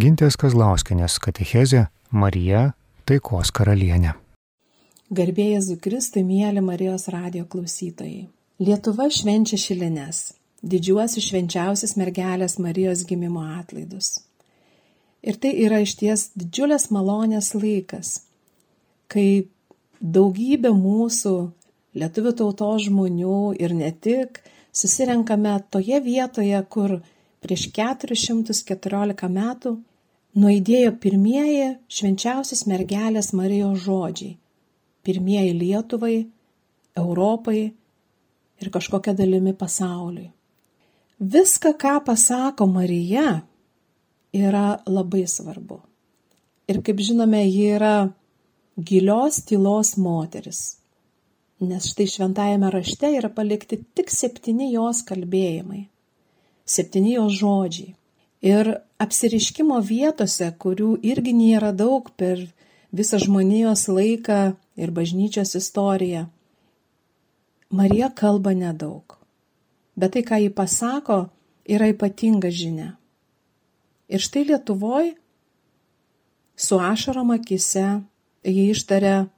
Gintės Kazlauskinės katechezė Marija taikos karalienė. Garbėjai Zukristui, mėly Marijos radio klausytojai. Lietuva švenčia šilines, didžiuosius švenčiausias mergelės Marijos gimimo atlaidus. Ir tai yra išties didžiulės malonės laikas, kai daugybė mūsų lietuvių tautos žmonių ir ne tik susirenkame toje vietoje, kur prieš 414 metų nuaidėjo pirmieji švenčiausios mergelės Marijos žodžiai. Pirmieji Lietuvai, Europai ir kažkokia dalimi pasauliui. Viską, ką pasako Marija, yra labai svarbu. Ir kaip žinome, ji yra gilios tylos moteris. Nes štai šventajame rašte yra palikti tik septyni jos kalbėjimai septyni jos žodžiai. Ir apsiriškimo vietose, kurių irgi nėra daug per visą žmonijos laiką ir bažnyčios istoriją, Marija kalba nedaug. Bet tai, ką ji pasako, yra ypatinga žinia. Ir štai Lietuvoje su ašarom akise jie ištarė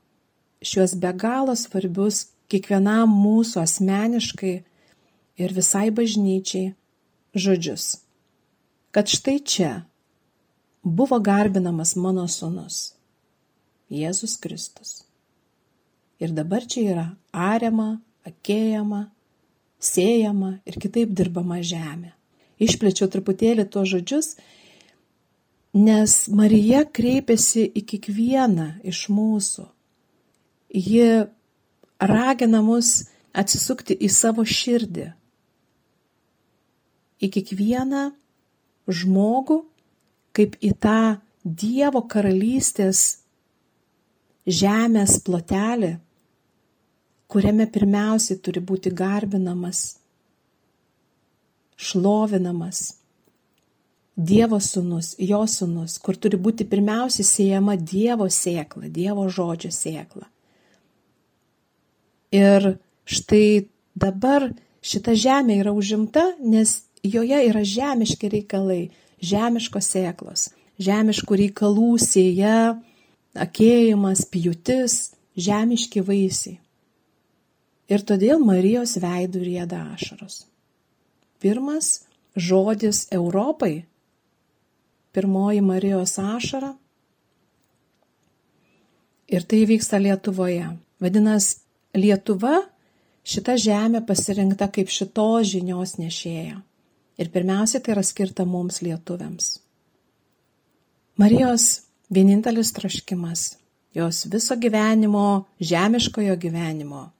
šios be galo svarbius kiekvienam mūsų asmeniškai ir visai bažnyčiai žodžius, kad štai čia buvo garbinamas mano sunus Jėzus Kristus. Ir dabar čia yra ariama, akėjama, siejama ir kitaip dirbama žemė. Išplečiau truputėlį tuos žodžius, nes Marija kreipiasi į kiekvieną iš mūsų. Ji ragina mus atsisukti į savo širdį, į kiekvieną žmogų kaip į tą Dievo karalystės žemės plotelį, kuriame pirmiausiai turi būti garbinamas, šlovinamas Dievo sūnus, jo sūnus, kur turi būti pirmiausiai siejama Dievo sėkla, Dievo žodžio sėkla. Ir štai dabar šita žemė yra užimta, nes joje yra žemiški reikalai, žemiškos sėklos, žemiškų reikalų sėja, akėjimas, pjūtis, žemiški vaisiai. Ir todėl Marijos veidų rieda ašaros. Pirmas žodis Europai, pirmoji Marijos ašara. Ir tai vyksta Lietuvoje. Vadinasi, Lietuva šita žemė pasirinkta kaip šitos žinios nešėja. Ir pirmiausia, tai yra skirta mums lietuviams. Marijos vienintelis troškimas, jos viso gyvenimo, žemiškojo gyvenimo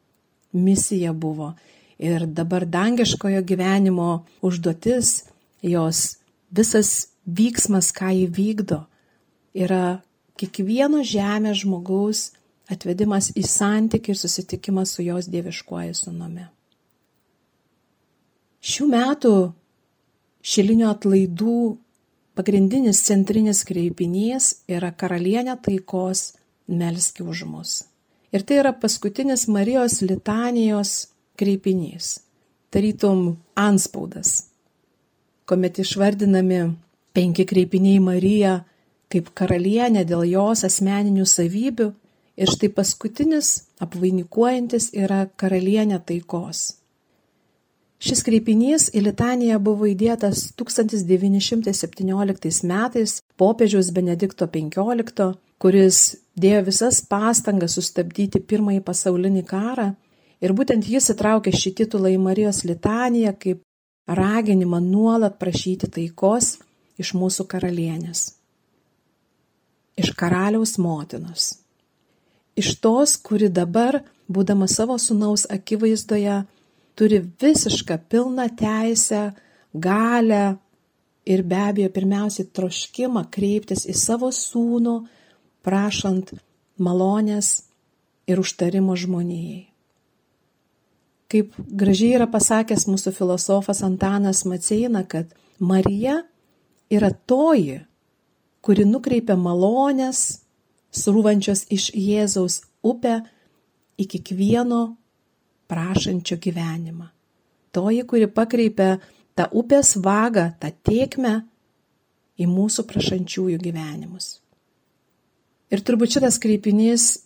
misija buvo ir dabar dangiškojo gyvenimo užduotis, jos visas vyksmas, ką jį vykdo, yra kiekvieno žemės žmogaus atvedimas į santykį ir susitikimas su jos dieviškuoju sunumi. Šių metų Šilinių atlaidų pagrindinis centrinis kreipinys yra karalienė taikos melski už mus. Ir tai yra paskutinis Marijos litanijos kreipinys, tarytum anspaudas, kuomet išvardinami penki kreipiniai Marija kaip karalienė dėl jos asmeninių savybių ir štai paskutinis apvainikuojantis yra karalienė taikos. Šis kreipinys į litaniją buvo įdėtas 1917 metais popiežiaus Benedikto XV, kuris dėjo visas pastangas sustabdyti pirmąjį pasaulinį karą. Ir būtent jis įtraukė šį titulą į Marijos litaniją kaip raginimą nuolat prašyti taikos iš mūsų karalienės, iš karaliaus motinos, iš tos, kuri dabar, būdama savo sunaus akivaizdoje, turi visišką pilną teisę, galę ir be abejo pirmiausiai troškimą kreiptis į savo sūnų, prašant malonės ir užtarimo žmonijai. Kaip gražiai yra pasakęs mūsų filosofas Antanas Maceina, kad Marija yra toji, kuri nukreipia malonės, srūvančios iš Jėzaus upę į kiekvieno prašančio gyvenimą. Toji, kuri pakreipia tą upės vagą, tą tiekmę į mūsų prašančiųjų gyvenimus. Ir turbūt šitas kreipinys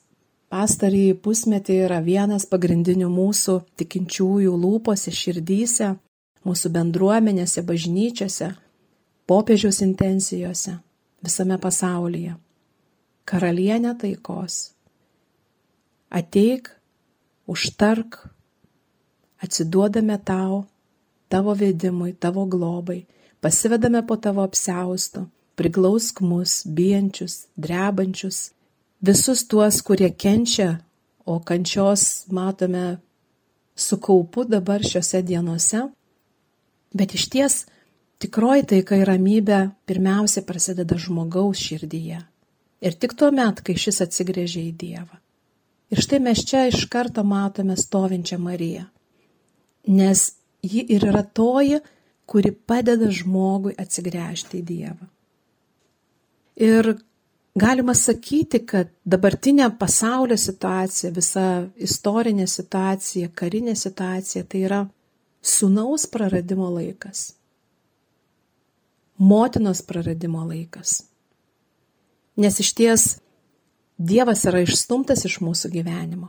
pastarį pusmetį yra vienas pagrindinių mūsų tikinčiųjų lūpose, širdyse, mūsų bendruomenėse, bažnyčiose, popiežiaus intencijose, visame pasaulyje. Karalienė taikos. Ateik, užtark, atsiduodame tau, tavo vedimui, tavo globai, pasivedame po tavo apsausto, priglausk mus, bijančius, drebančius, visus tuos, kurie kenčia, o kančios matome su kaupu dabar šiuose dienose. Bet iš ties tikroji taika ir ramybė pirmiausia prasideda žmogaus širdyje. Ir tik tuo met, kai šis atsigrėžia į Dievą. Ir štai mes čia iš karto matome stovinčią Mariją. Nes ji ir yra toji, kuri padeda žmogui atsigręžti į Dievą. Ir galima sakyti, kad dabartinė pasaulio situacija, visa istorinė situacija, karinė situacija, tai yra sunaus praradimo laikas. Motinos praradimo laikas. Nes iš ties Dievas yra išstumtas iš mūsų gyvenimo.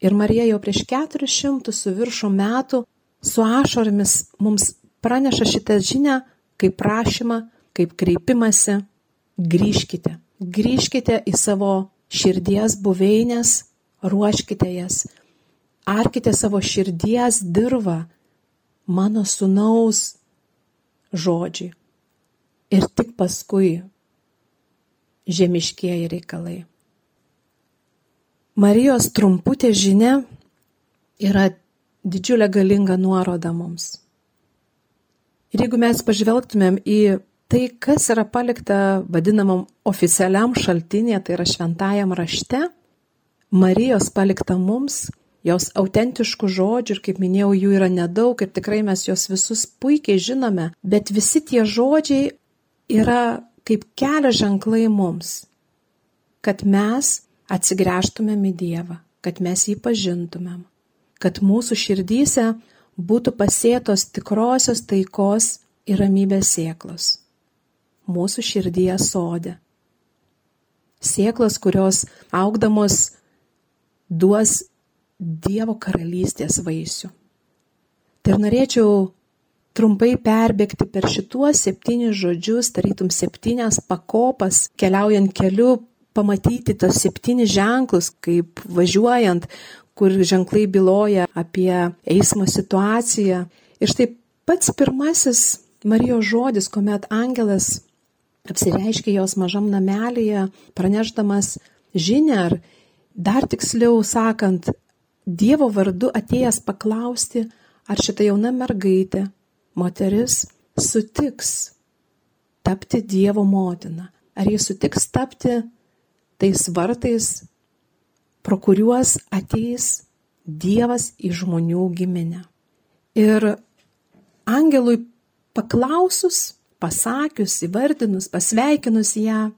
Ir Marija jau prieš 400 su viršų metų su ašoromis mums praneša šitą žinią kaip prašymą, kaip kreipimąsi, grįžkite, grįžkite į savo širdies buveinės, ruoškite jas, arkite savo širdies dirvą, mano sunaus žodžiai. Ir tik paskui žemiškieji reikalai. Marijos trumputė žinia yra didžiulė galinga nuoroda mums. Ir jeigu mes pažvelgtumėm į tai, kas yra palikta vadinamam oficialiam šaltinėje, tai yra šventajam rašte, Marijos palikta mums, jos autentiškų žodžių ir kaip minėjau, jų yra nedaug ir tikrai mes juos visus puikiai žinome, bet visi tie žodžiai yra kaip kelio ženklai mums, kad mes atsigręžtumėm į Dievą, kad mes jį pažintumėm, kad mūsų širdyse būtų pasėtos tikrosios taikos ir ramybės sėklos mūsų širdyje sodė. Sėklos, kurios augdamos duos Dievo karalystės vaisių. Tai norėčiau trumpai perbėgti per šituos septynis žodžius, tarytum septynias pakopas, keliaujant keliu, pamatyti tos septynis ženklus, kaip važiuojant, kur ženklai byloja apie eismo situaciją. Ir štai pats pirmasis Marijos žodis, kuomet angelas apsireiškia jos mažam namelėje, pranešdamas žinę, ar dar tiksliau sakant, Dievo vardu atėjęs paklausti, ar šita jauna mergaitė, moteris, sutiks tapti Dievo motina, ar jis sutiks tapti tais vartais, pro kuriuos ateis Dievas į žmonių giminę. Ir angelui paklausus, pasakius, įvardinus, pasveikinus ją,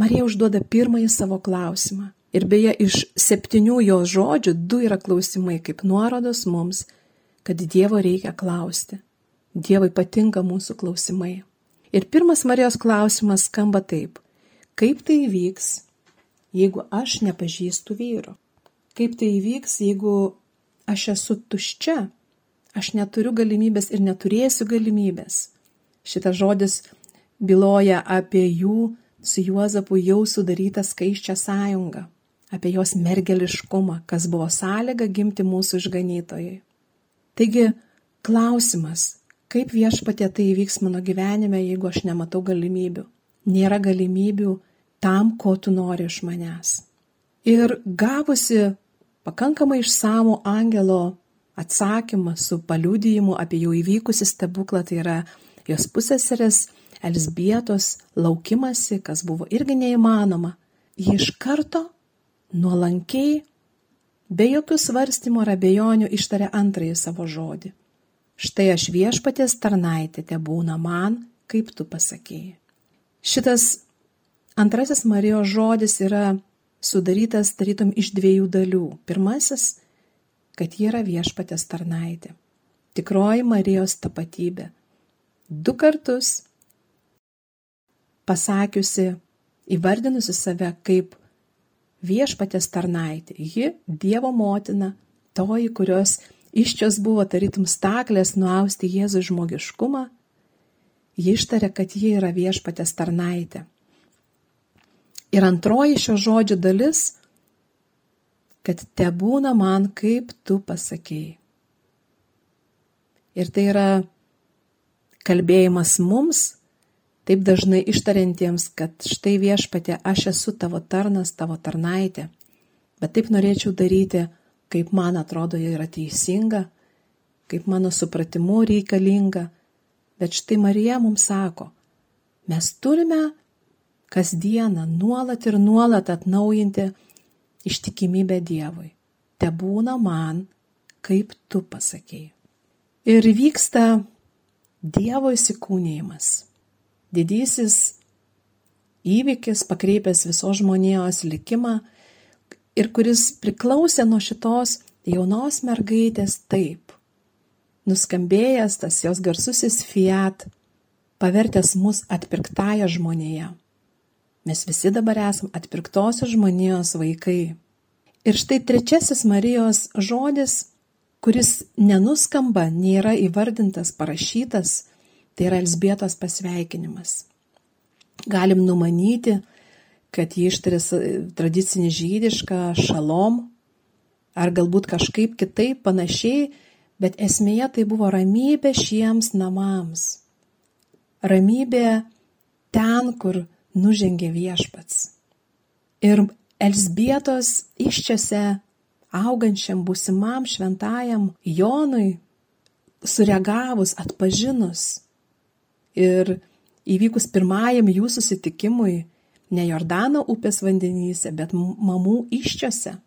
Marija užduoda pirmąjį savo klausimą. Ir beje, iš septynių jos žodžių du yra klausimai kaip nuorodos mums, kad Dievo reikia klausti. Dievui patinka mūsų klausimai. Ir pirmas Marijos klausimas skamba taip. Kaip tai įvyks, jeigu aš nepažįstu vyro? Kaip tai įvyks, jeigu aš esu tuščia? Aš neturiu galimybės ir neturėsiu galimybės Šitas žodis byloja apie jų su Juozapu jau sudarytą skaiščią sąjungą, apie jos mergeliškumą, kas buvo sąlyga gimti mūsų išganytojai. Taigi, klausimas, kaip viešpatė tai įvyks mano gyvenime, jeigu aš nematau galimybių. Nėra galimybių tam, ko tu nori iš manęs. Ir gavusi pakankamai išsamų angelo atsakymą su paliudijimu apie jau įvykusi stebuklą, tai yra jos pusėseris Elsbietos laukimasi, kas buvo irgi neįmanoma, ji iš karto nuolankiai, be jokių svarstymų ar abejonių ištarė antrąjį savo žodį. Štai aš viešpatės tarnaitė te būna man, kaip tu pasakėjai. Šitas antrasis Marijos žodis yra sudarytas tarytum iš dviejų dalių. Pirmasis, kad ji yra viešpatės tarnaitė. Tikroji Marijos tapatybė Du kartus pasakiusi, įvardinusi save kaip viešpatės tarnaitė. Ji Dievo motina, toji, kurios iščios buvo tarytum staklės nuausti Jėzų žmogiškumą, ji ištarė, kad ji yra viešpatės tarnaitė. Ir antroji šio žodžio dalis, kad te būna man, kaip tu pasakėjai. Ir tai yra kalbėjimas mums, taip dažnai ištariantiems, kad štai viešpatė, aš esu tavo tarnas, tavo tarnaitė, bet taip norėčiau daryti, kaip man atrodo yra teisinga, kaip mano supratimu reikalinga. Bet štai Marija mums sako, mes turime kasdieną nuolat ir nuolat atnaujinti ištikimybę Dievui. Te būna man, kaip tu pasakėjai. Ir vyksta Dievo įsikūnymas. Didysis įvykis pakreipęs visos žmonijos likimą ir kuris priklausė nuo šitos jaunos mergaitės taip. Nuskambėjęs tas jos garsusis fiat, pavertęs mus atpirktąją žmonėje. Mes visi dabar esam atpirktosios žmonijos vaikai. Ir štai trečiasis Marijos žodis, kuris nenuskamba, nėra įvardintas, parašytas, tai yra Elsbietos pasveikinimas. Galim numanyti, kad jį ištarė tradicinį žydišką šalom, ar galbūt kažkaip kitaip panašiai, bet esmėje tai buvo ramybė šiems namams. Ramybė ten, kur nužengė viešpats. Ir Elsbietos iščiose augančiam būsimam šventajam Jonui, sureagavus, atpažinus ir įvykus pirmajam jų susitikimui, ne Jordano upės vandenyse, bet mamų iščiose,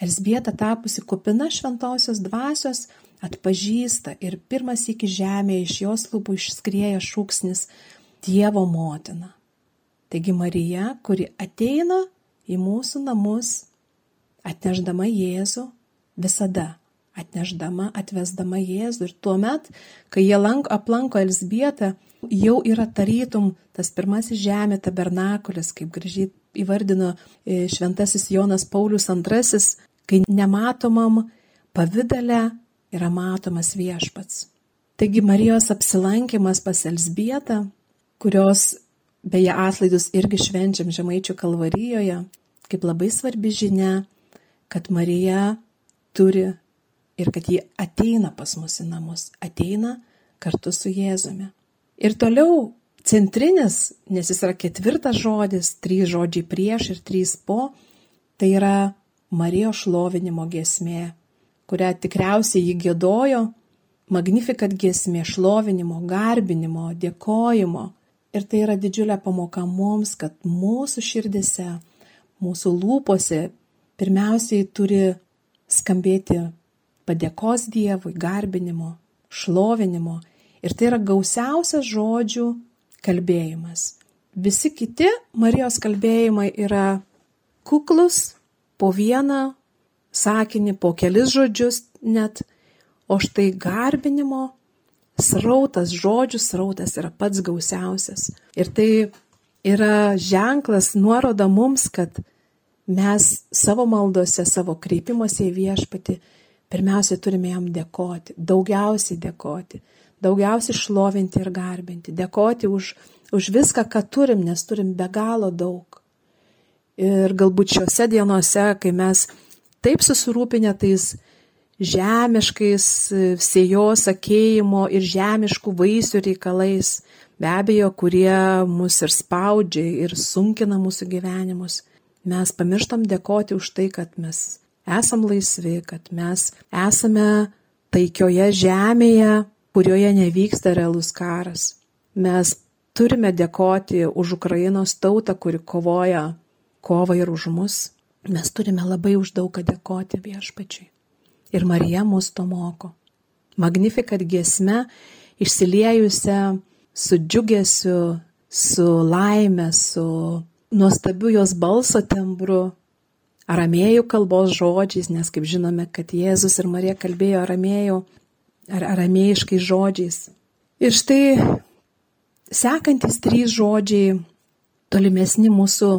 Elsbieta tapusi kupina šventosios dvasios atpažįsta ir pirmas iki žemėje iš jos lūpų išskrieja šūksnis Dievo motina. Taigi Marija, kuri ateina į mūsų namus, atneždama Jėzų, visada atneždama, atvesdama Jėzų. Ir tuomet, kai jie lanko, aplanko Elsbietą, jau yra tarytum tas pirmasis žemė tabernakulis, kaip gražiai įvardino e, šventasis Jonas Paulius II, kai nematomam pavydale yra matomas viešpats. Taigi Marijos apsilankimas pas Elsbietą, kurios Beje, atlaidus irgi švenčiam Žemaičių kalvarijoje, kaip labai svarbi žinia, kad Marija turi ir kad ji ateina pas mus į namus, ateina kartu su Jėzumi. Ir toliau centrinis, nes jis yra ketvirtas žodis, trys žodžiai prieš ir trys po, tai yra Marijos šlovinimo gesmė, kurią tikriausiai jį gėdojo, magnifikat gesmė šlovinimo, garbinimo, dėkojimo Ir tai yra didžiulė pamoka mums, kad mūsų širdise, mūsų lūpose pirmiausiai turi skambėti padėkos Dievui, garbinimo, šlovinimo. Ir tai yra gausiausias žodžių kalbėjimas. Visi kiti Marijos kalbėjimai yra kuklus, po vieną sakinį, po kelis žodžius net, o štai garbinimo srautas, žodžių srautas yra pats gausiausias. Ir tai yra ženklas, nuoroda mums, kad mes savo maldose, savo kreipimuose į viešpatį pirmiausiai turime jam dėkoti, daugiausiai dėkoti, daugiausiai šlovinti ir garbinti, dėkoti už, už viską, ką turim, nes turim be galo daug. Ir galbūt šiuose dienose, kai mes taip susirūpinę tais žemiškais sėjos akėjimo ir žemiškų vaisių reikalais, be abejo, kurie mus ir spaudžia ir sunkina mūsų gyvenimus. Mes pamirštam dėkoti už tai, kad mes esam laisvi, kad mes esame taikioje žemėje, kurioje nevyksta realus karas. Mes turime dėkoti už Ukrainos tautą, kuri kovoja kovą ir už mus. Mes turime labai už daug ką dėkoti viešpačiui. Ir Marija mus to moko. Magnifikat giesme, išsiliejusią su džiugesiu, su laime, su nuostabiu jos balso tembru, aramėjų kalbos žodžiais, nes kaip žinome, kad Jėzus ir Marija kalbėjo aramėjų ar aramėjiškai žodžiais. Ir štai sekantis trys žodžiai, tolimesni mūsų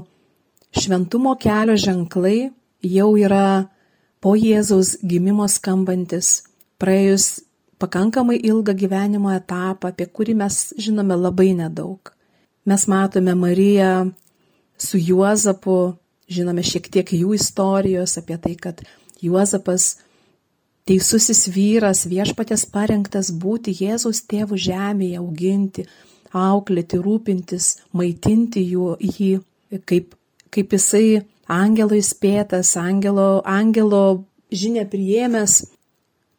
šventumo kelio ženklai jau yra po Jėzaus gimimo skambantis, praėjus pakankamai ilgą gyvenimo etapą, apie kurį mes žinome labai nedaug. Mes matome Mariją su Juozapu, žinome šiek tiek jų istorijos apie tai, kad Juozapas teisusis vyras viešpatės parengtas būti Jėzaus tėvų žemėje, auginti, auklėti, rūpintis, maitinti jų, jį, kaip, kaip jisai angelo įspėtas, angelo, angelo žinia priėmęs,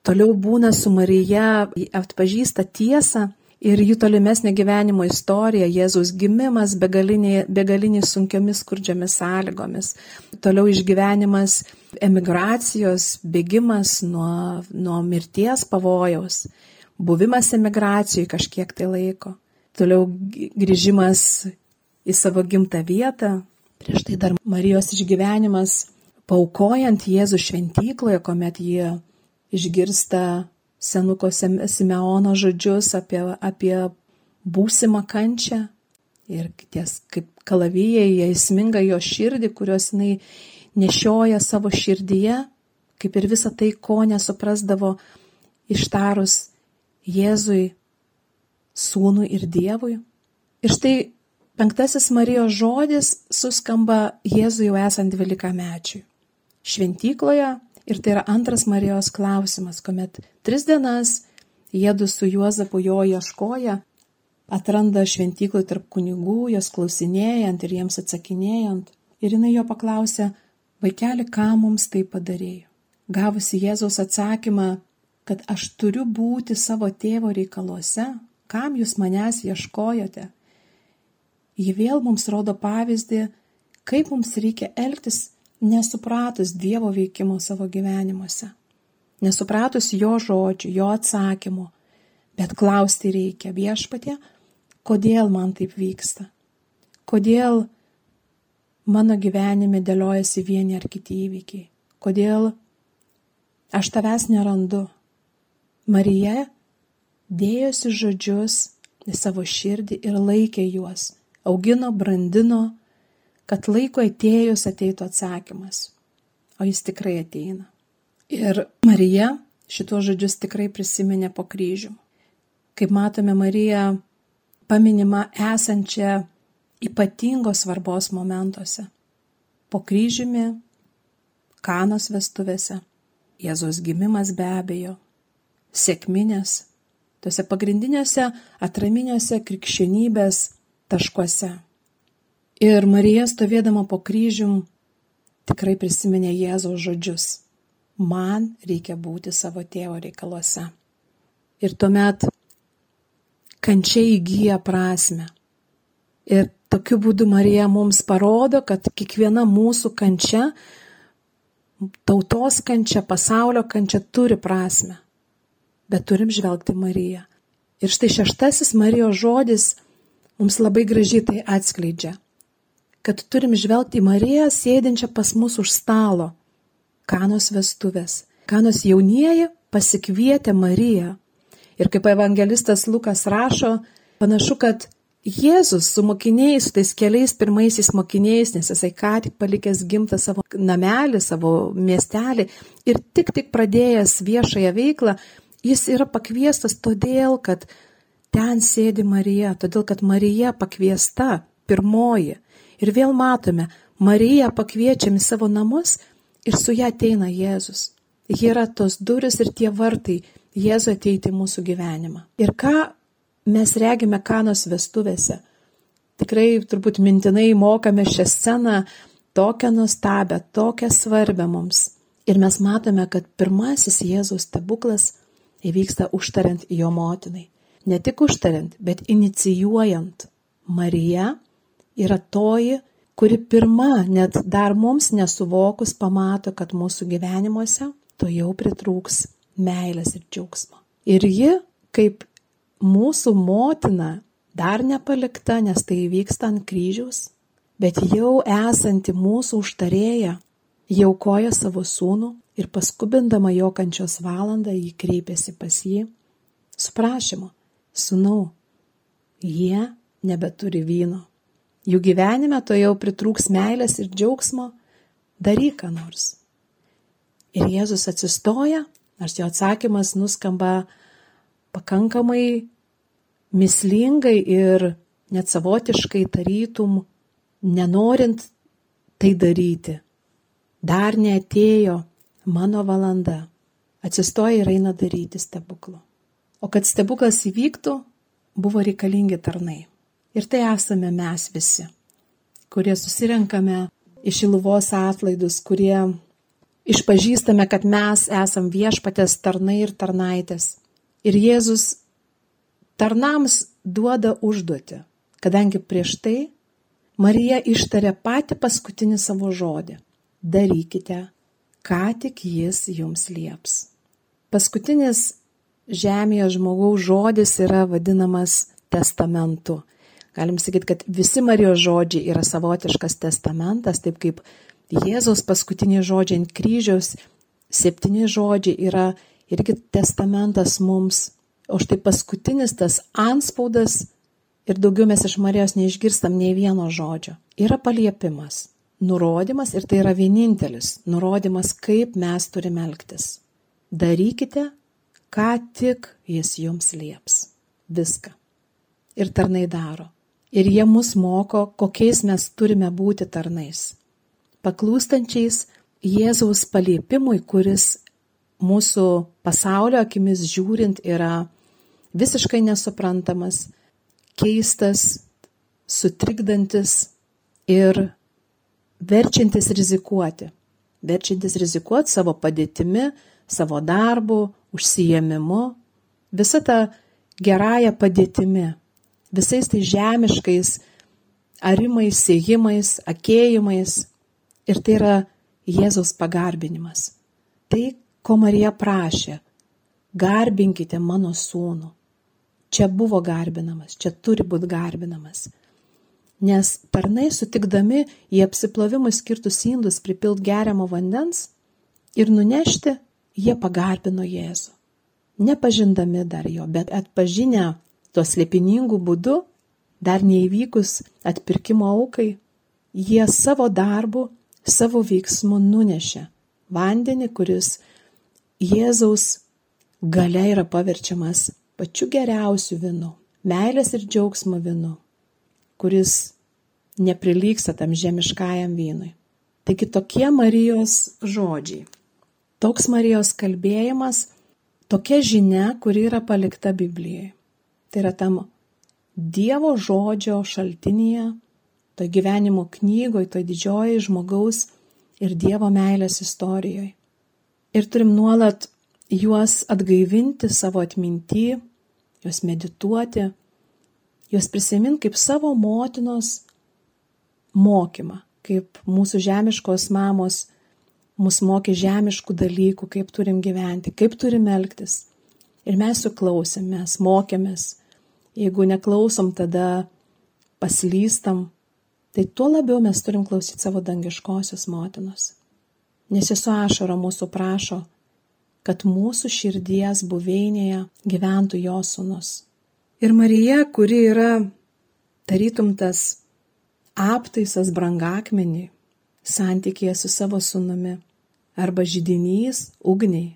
toliau būna su Marija, atpažįsta tiesą ir jų tolimesnė gyvenimo istorija, Jėzaus gimimas begaliniai, begaliniai sunkiomis skurdžiomis sąlygomis, toliau išgyvenimas emigracijos, bėgimas nuo, nuo mirties pavojaus, buvimas emigracijoje kažkiek tai laiko, toliau grįžimas į savo gimtą vietą, prieš tai dar Marijos išgyvenimas, paukojant Jėzų šventykloje, kuomet jie išgirsta senuko Simeono žodžius apie, apie būsimą kančią ir ties kaip kalavijai, jie įsminga jo širdį, kurios jinai nešioja savo širdyje, kaip ir visą tai, ko nesuprasdavo ištarus Jėzui, Sūnui ir Dievui. Ir štai penktasis Marijos žodis suskamba Jėzui jau esant dvylikamečiui. Šventykloje Ir tai yra antras Marijos klausimas, kuomet tris dienas jėdu su Juozapu jo ieškoja, atranda šventyklai tarp kunigų, jos klausinėjant ir jiems atsakinėjant. Ir jinai jo paklausė, vaikeli, ką mums tai padarėjo. Gavusi Jėzaus atsakymą, kad aš turiu būti savo tėvo reikaluose, kam jūs manęs ieškojote. Ji vėl mums rodo pavyzdį, kaip mums reikia elgtis nesupratus Dievo veikimo savo gyvenimuose, nesupratus jo žodžių, jo atsakymų, bet klausti reikia viešpatie, kodėl man taip vyksta, kodėl mano gyvenime dėliojasi vieni ar kiti įvykiai, kodėl aš tavęs nerandu. Marija dėjosi žodžius į savo širdį ir laikė juos, augino, brandino, kad laiko atėjus ateitų atsakymas. O jis tikrai ateina. Ir Marija šituos žodžius tikrai prisiminė po kryžių. Kaip matome, Marija paminima esančia ypatingos svarbos momentuose. Po kryžiumi, kanos vestuvėse, Jėzos gimimas be abejo, sėkminės, tose pagrindiniuose atraminiuose krikščionybės taškuose. Ir Marija stovėdama po kryžium tikrai prisiminė Jėzaus žodžius. Man reikia būti savo tėvo reikaluose. Ir tuomet kančia įgyja prasme. Ir tokiu būdu Marija mums parodo, kad kiekviena mūsų kančia, tautos kančia, pasaulio kančia turi prasme. Bet turim žvelgti Mariją. Ir štai šeštasis Marijos žodis mums labai gražiai tai atskleidžia kad turim žvelgti į Mariją sėdinčią pas mus už stalo. Kanos vestuvės. Kanos jaunieji pasikvietė Mariją. Ir kaip evangelistas Lukas rašo, panašu, kad Jėzus su mokiniais, su tais keliais pirmaisiais mokiniais, nes jisai ką tik palikęs gimtą savo namelį, savo miestelį ir tik tik pradėjęs viešąją veiklą, jis yra pakviestas todėl, kad ten sėdi Marija, todėl kad Marija pakviesta pirmoji. Ir vėl matome, Mariją pakviečiam į savo namus ir su ją ateina Jėzus. Jie yra tos duris ir tie vartai Jėzų ateiti į mūsų gyvenimą. Ir ką mes regime kanos vestuvėse. Tikrai turbūt mintinai mokame šią sceną tokią nuostabę, tokią svarbę mums. Ir mes matome, kad pirmasis Jėzaus stebuklas įvyksta užtariant jo motinai. Ne tik užtariant, bet inicijuojant Mariją yra toji, kuri pirma, net dar mums nesuvokus, pamato, kad mūsų gyvenimuose to jau pritrūks meilės ir džiaugsmo. Ir ji, kaip mūsų motina, dar nepalikta, nes tai vyksta ant kryžiaus, bet jau esanti mūsų užtarėja, jau koja savo sūnų ir paskubindama jo kančios valandą jį kreipėsi pas jį su prašymu, sūnau, jie nebeturi vyno. Jų gyvenime to jau pritrūks meilės ir džiaugsmo, daryk ką nors. Ir Jėzus atsistoja, nors jo atsakymas nuskamba pakankamai mislingai ir net savotiškai tarytum, nenorint tai daryti. Dar neatėjo mano valanda. Atsistoja ir eina daryti stebuklų. O kad stebuklas įvyktų, buvo reikalingi tarnai. Ir tai esame mes visi, kurie susirenkame iš iluvos atlaidus, kurie išpažįstame, kad mes esam viešpatės tarnai ir tarnaitės. Ir Jėzus tarnams duoda užduotį, kadangi prieš tai Marija ištarė patį paskutinį savo žodį - darykite, ką tik jis jums lieps. Paskutinis žemėje žmogaus žodis yra vadinamas testamentu. Galim sakyti, kad visi Marijos žodžiai yra savotiškas testamentas, taip kaip Jėzaus paskutiniai žodžiai ant kryžiaus, septyni žodžiai yra irgi testamentas mums. O štai paskutinis tas anspaudas ir daugiau mes iš Marijos neišgirstam nei vieno žodžio. Yra paliepimas, nurodymas ir tai yra vienintelis nurodymas, kaip mes turime elgtis. Darykite, ką tik jis jums lieps. Viską. Ir tarnai daro. Ir jie mus moko, kokiais mes turime būti tarnais. Paklūstančiais Jėzaus paliepimui, kuris mūsų pasaulio akimis žiūrint yra visiškai nesuprantamas, keistas, sutrikdantis ir verčiantis rizikuoti. Verčiantis rizikuoti savo padėtimi, savo darbu, užsijėmimu, visa ta gerąją padėtimi, visais tai žemiškais arimais, siejimais, akėjimais. Ir tai yra Jėzaus pagarbinimas. Tai, ko Marija prašė - garbinkite mano sūnų. Čia buvo garbinamas, čia turi būti garbinamas. Nes tarnai sutikdami į apsiplovimui skirtus indus pripilt geriamo vandens ir nunešti, jie pagarbino Jėzų. Nepažindami dar jo, bet atpažinę tuo slėpiningų būdu, dar neįvykus atpirkimo aukai, jie savo darbu, savo veiksmu nunešė vandenį, kuris Jėzaus gale yra paverčiamas pačiu geriausiu vinu, meilės ir džiaugsmo vinu, kuris neprilyksta tam žemiškajam vynui. Taigi tokie Marijos žodžiai, toks Marijos kalbėjimas, tokia žinia, kuri yra palikta Biblijoje. Tai yra tam Dievo žodžio šaltinėje, to gyvenimo knygoje, to didžioji žmogaus ir Dievo meilės istorijoje. Ir turim nuolat juos atgaivinti savo atminty, juos medituoti, juos prisiminti kaip savo motinos mokymą, kaip mūsų žemiškos mamos mus mokė žemiškų dalykų, kaip turim gyventi, kaip turim elgtis. Ir mes jų klausėm, mes mokėmės. Jeigu neklausom, tada paslystam. Tai tuo labiau mes turim klausyti savo dangiškosios motinos. Nes jis su ašara mūsų prašo kad mūsų širdies buveinėje gyventų jo sūnus. Ir Marija, kuri yra tarytum tas aptaisas brangakmenį santykėje su savo sūnumi, arba žydinys ugniai,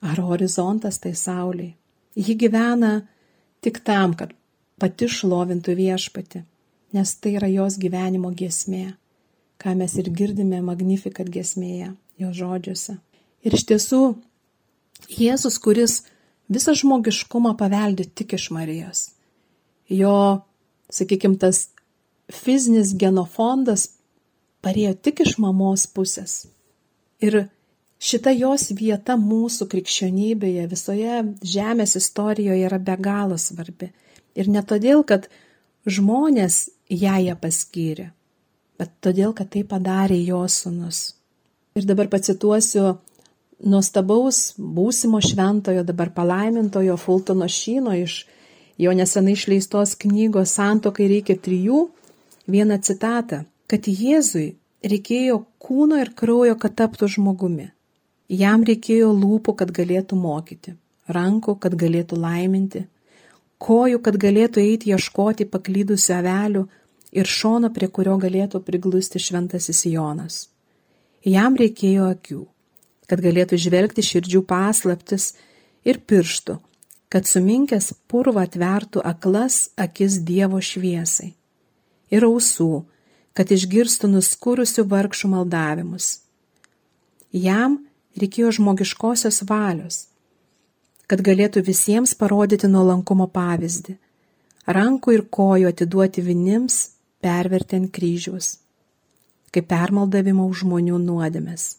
ar horizontas tai sauliai. Ji gyvena tik tam, kad pati šlovintų viešpati, nes tai yra jos gyvenimo giesmė, ką mes ir girdime Magnifikat giesmėje, jo žodžiuose. Ir iš tiesų, Jėzus, kuris visą žmogiškumą paveldi tik iš Marijos. Jo, sakykime, tas fizinis genofondas parėjo tik iš mamos pusės. Ir šita jos vieta mūsų krikščionybėje, visoje žemės istorijoje yra be galo svarbi. Ir ne todėl, kad žmonės ją ją paskyrė, bet todėl, kad tai padarė jos sunus. Ir dabar pacituosiu nuostabaus būsimo šventojo, dabar palaimintojo Fultono Šyno iš jo nesenai išleistos knygos Santokai reikia trijų, vieną citatą, kad Jėzui reikėjo kūno ir kraujo, kad taptų žmogumi. Jam reikėjo lūpų, kad galėtų mokyti, rankų, kad galėtų laiminti, kojų, kad galėtų eiti ieškoti paklydusių avelių ir šono, prie kurio galėtų priglusti šventasis Jonas. Jam reikėjo akių, kad galėtų žvelgti širdžių paslaptis ir pirštų, kad suminkęs purvą atvertų aklas akis Dievo šviesai. Ir ausų, kad išgirstų nuskurusių vargšų maldavimus. Jam reikėjo žmogiškosios valios, kad galėtų visiems parodyti nuolankumo pavyzdį, rankų ir kojų atiduoti vinims, pervertent kryžius, kaip permaldavimo už žmonių nuodėmės.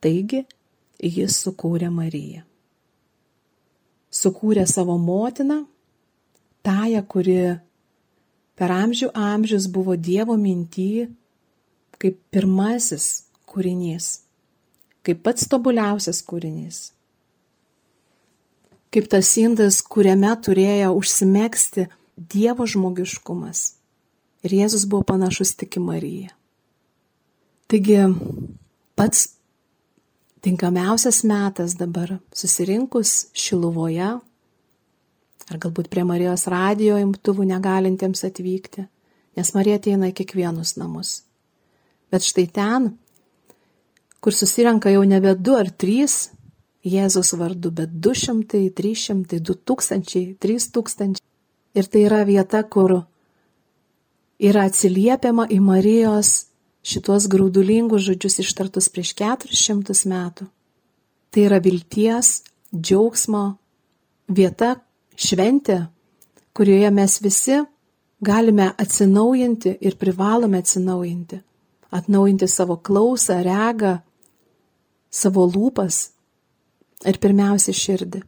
Taigi jis sukūrė Mariją. Sukūrė savo motiną, tąją, kuri per amžių amžius buvo Dievo minty kaip pirmasis kūrinys kaip pats tobuliausias kūrinys. Kaip tas indas, kuriame turėjo užsimėgsti Dievo žmogiškumas. Ir Jėzus buvo panašus tik į Mariją. Taigi pats tinkamiausias metas dabar susirinkus Šiluvoje, ar galbūt prie Marijos radijo imtuvų negalintiems atvykti, nes Marija ateina į kiekvienus namus. Bet štai ten kur susirenka jau nebe du ar trys Jėzus vardu, bet du šimtai, trys šimtai, du tūkstančiai, trys tūkstančiai. Ir tai yra vieta, kur yra atsiliepiama į Marijos šitos graudulingus žodžius ištartus prieš keturis šimtus metų. Tai yra vilties, džiaugsmo vieta, šventė, kurioje mes visi galime atsinaujinti ir privalome atsinaujinti. Atnaujinti savo klausą, regą, savo lūpas ir pirmiausia širdį.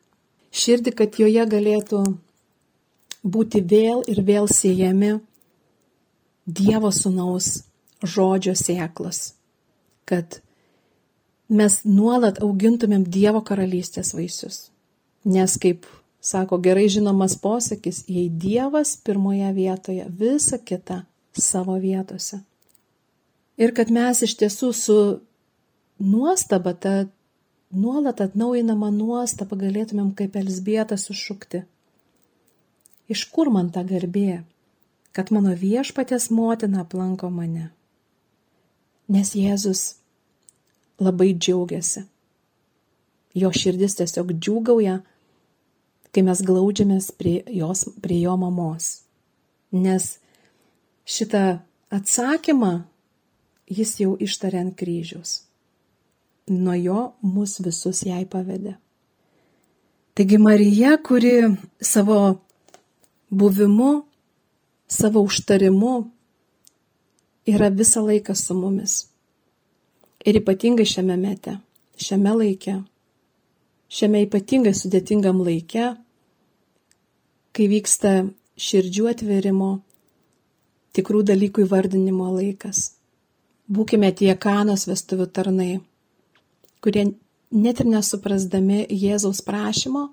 Širdį, kad joje galėtų būti vėl ir vėl siejami Dievo sunaus žodžio sėklas, kad mes nuolat augintumėm Dievo karalystės vaisius. Nes kaip sako gerai žinomas posakis, jei Dievas pirmoje vietoje, visa kita savo vietose. Ir kad mes iš tiesų su nuostaba, ta nuolat atnaujinama nuostaba galėtumėm kaip Elsbieta sušukti. Iš kur man ta garbė, kad mano viešpatės motina aplanko mane? Nes Jėzus labai džiaugiasi. Jo širdis tiesiog džiūgauja, kai mes glaudžiamės prie, jos, prie jo mamos. Nes šitą atsakymą jis jau ištarė ant kryžiaus nuo jo mus visus jai pavedė. Taigi Marija, kuri savo buvimu, savo užtarimu yra visą laiką su mumis. Ir ypatingai šiame mete, šiame laike, šiame ypatingai sudėtingam laike, kai vyksta širdžių atverimo, tikrų dalykų įvardinimo laikas. Būkime tie kanos vestuvių tarnai kurie net ir nesuprasdami Jėzaus prašymo,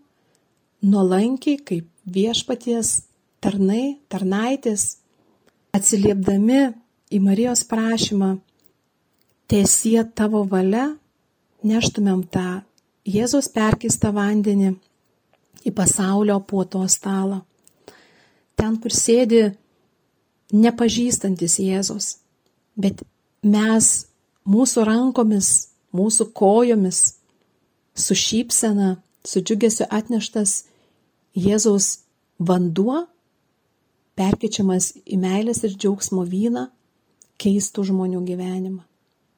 nuolankiai kaip viešpaties tarnai, tarnaitės, atsiliepdami į Marijos prašymą, tiesie tavo valia, neštumėm tą Jėzaus perkistą vandenį į pasaulio puoto stalą. Ten, kur sėdi nepažįstantis Jėzus, bet mes mūsų rankomis mūsų kojomis, su šypsena, su džiugesiu atneštas Jėzaus vanduo, perkečiamas į meilės ir džiaugsmo vyną, keistų žmonių gyvenimą.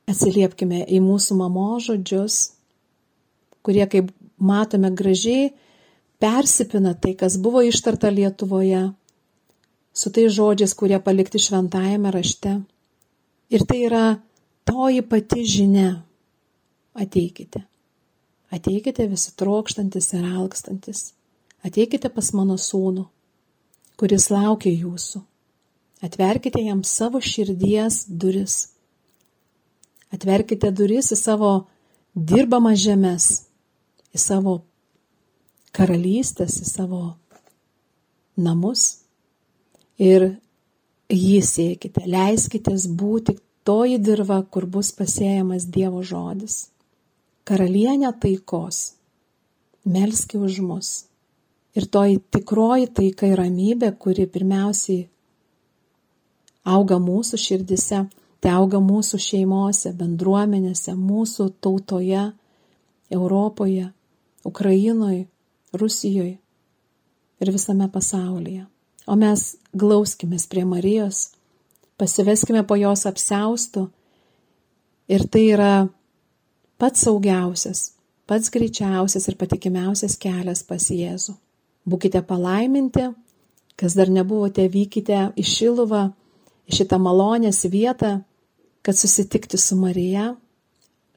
Atsiliepkime į mūsų mamo žodžius, kurie, kaip matome, gražiai persipina tai, kas buvo ištarta Lietuvoje, su tai žodžiais, kurie palikti šventajame rašte. Ir tai yra toji pati žinia, ateikite. Ateikite visi trokštantis ir alkstantis. Ateikite pas mano sūnų, kuris laukia jūsų. Atverkite jam savo širdies duris. Atverkite duris į savo dirbamą žemės, į savo karalystės, į savo namus ir jį siekite. Leiskitės būti toji dirba, kur bus pasėjamas Dievo žodis. Karalienė taikos, melski už mus, Ir toji tikroji taika ir ramybė, kuri pirmiausiai auga mūsų širdise, tai auga mūsų šeimose, bendruomenėse, mūsų tautoje, Europoje, Ukrainoje, Rusijoje ir visame pasaulyje. O mes glauskime prie Marijos, pasiveskime po jos apseustų ir tai yra pats saugiausias, pats greičiausias ir patikimiausias kelias pas Jėzų. Būkite palaiminti, kas dar nebuvote, vykite į Šiluvą, į šitą malonės vietą, kad susitikti su Marija,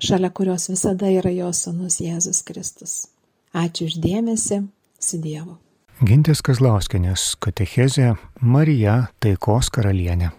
šalia kurios visada yra jos sunus Jėzus Kristus. Ačiū uždėmesi, su Dievu. Gintės Kazlauskinės katechezė Marija taikos karalienė.